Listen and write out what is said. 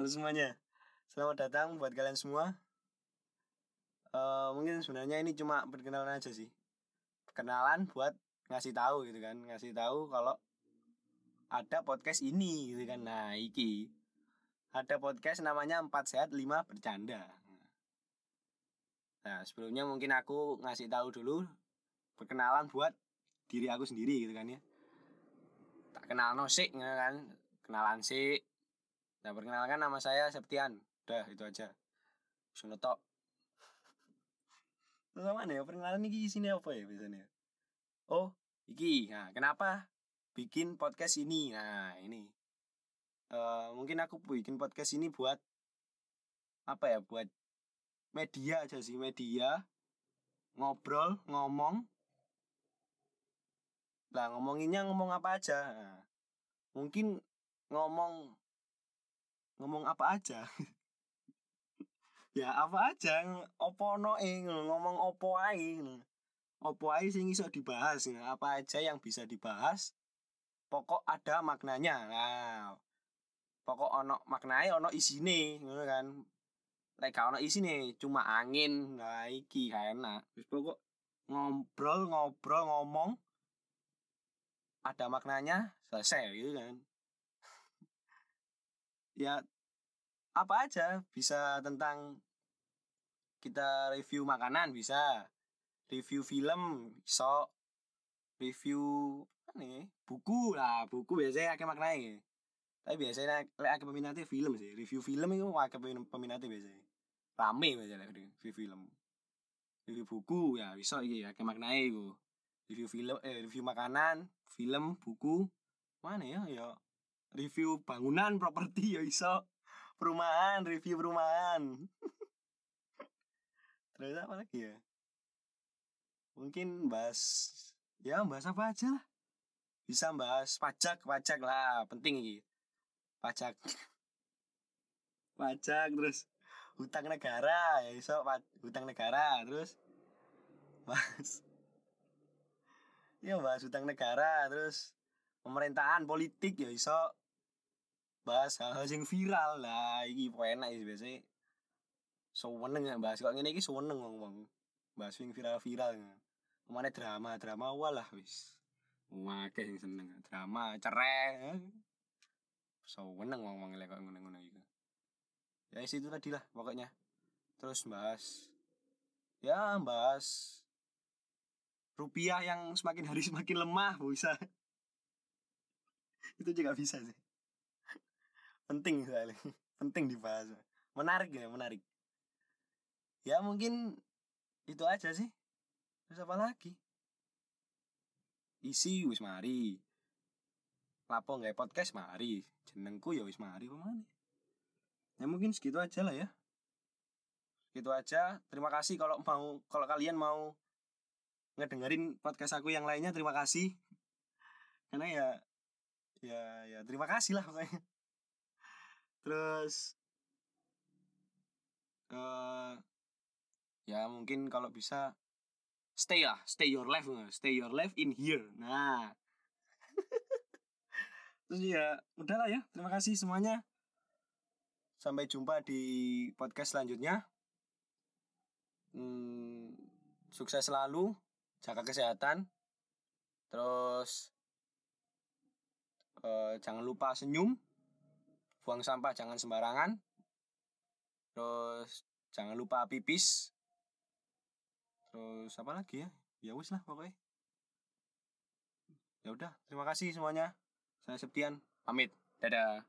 Halo semuanya, selamat datang buat kalian semua. Eh mungkin sebenarnya ini cuma perkenalan aja sih. Perkenalan buat ngasih tahu gitu kan, ngasih tahu kalau ada podcast ini gitu kan. Nah, iki ada podcast namanya Empat Sehat Lima Bercanda. Nah, sebelumnya mungkin aku ngasih tahu dulu perkenalan buat diri aku sendiri gitu kan ya. Tak kenal no gitu kan, kenalan sik. Nah, perkenalkan nama saya Septian. Udah, itu aja. Tok. Terus apa nih? Perkenalan ini sini apa ya biasanya? Oh, iki. Nah, kenapa bikin podcast ini? Nah, ini. Eh mungkin aku bikin podcast ini buat apa ya? Buat media aja sih, media ngobrol, ngomong. Lah, ngomonginnya ngomong apa aja? Nah, mungkin ngomong ngomong apa aja. Ya apa aja opo no ngomong opo ae opo ae sing iso dibahas apa aja yang bisa dibahas pokok ada maknanya. Nah pokok ono maknanya ono isine ngono kan. Lek ono isine cuma angin nah iki enak. Wis pokok ngobrol ngobrol ngomong ada maknanya selesai gitu kan ya apa aja bisa tentang kita review makanan bisa. Review film bisa. Review nih? Buku. Lah buku biasanya akeh maknanya tapi biasanya lek akeh peminatnya film sih. Review film itu akeh peminatnya biasanya. Rame biasanya review film. Review buku ya bisa iki akeh maknanya itu review film eh review makanan film buku. Mana ya ya review bangunan properti ya iso. Perumahan review perumahan. Terus apa lagi ya? Mungkin bahas ya bahas apa aja lah. Bisa bahas pajak pajak lah penting ini. Pajak. Pajak terus hutang negara ya iso hutang negara terus bahas. Ya bahas hutang negara terus pemerintahan politik ya iso bahas hal-hal yang viral lah. Iki enak sih biasanya. Seneng ya bahas kok ngene iki seneng wong-wong bahas yang viral-viral. Ke mana drama drama walah wis. Wake sing seneng. Drama cerai. Seneng wong-wong lek kok ngono-ngono iku ya itu tadi lah pokoknya. Terus bahas ya bahas rupiah yang semakin hari semakin lemah bisa. Itu juga bisa sih penting soalnya. Penting dibahas. Menarik ya menarik. Ya mungkin itu aja sih. Terus apa lagi? Isi wis mari. Lapo nggak podcast mari. Jenengku ya wis mari pemane ya mungkin segitu aja lah ya. Segitu aja. Terima kasih kalau mau kalau kalian mau ngedengerin podcast aku yang lainnya terima kasih. Karena ya ya ya terima kasih lah pokoknya terus uh, ya mungkin kalau bisa stay lah stay your life stay your life in here. Nah. Terus ya udahlah ya terima kasih semuanya. Sampai jumpa di podcast selanjutnya. Hmm, sukses selalu jaga kesehatan. Terus uh, jangan lupa senyum buang sampah jangan sembarangan. Terus jangan lupa pipis. Terus apa lagi ya? Ya wis lah pokoknya. Ya udah terima kasih semuanya. Saya Septian pamit. Dadah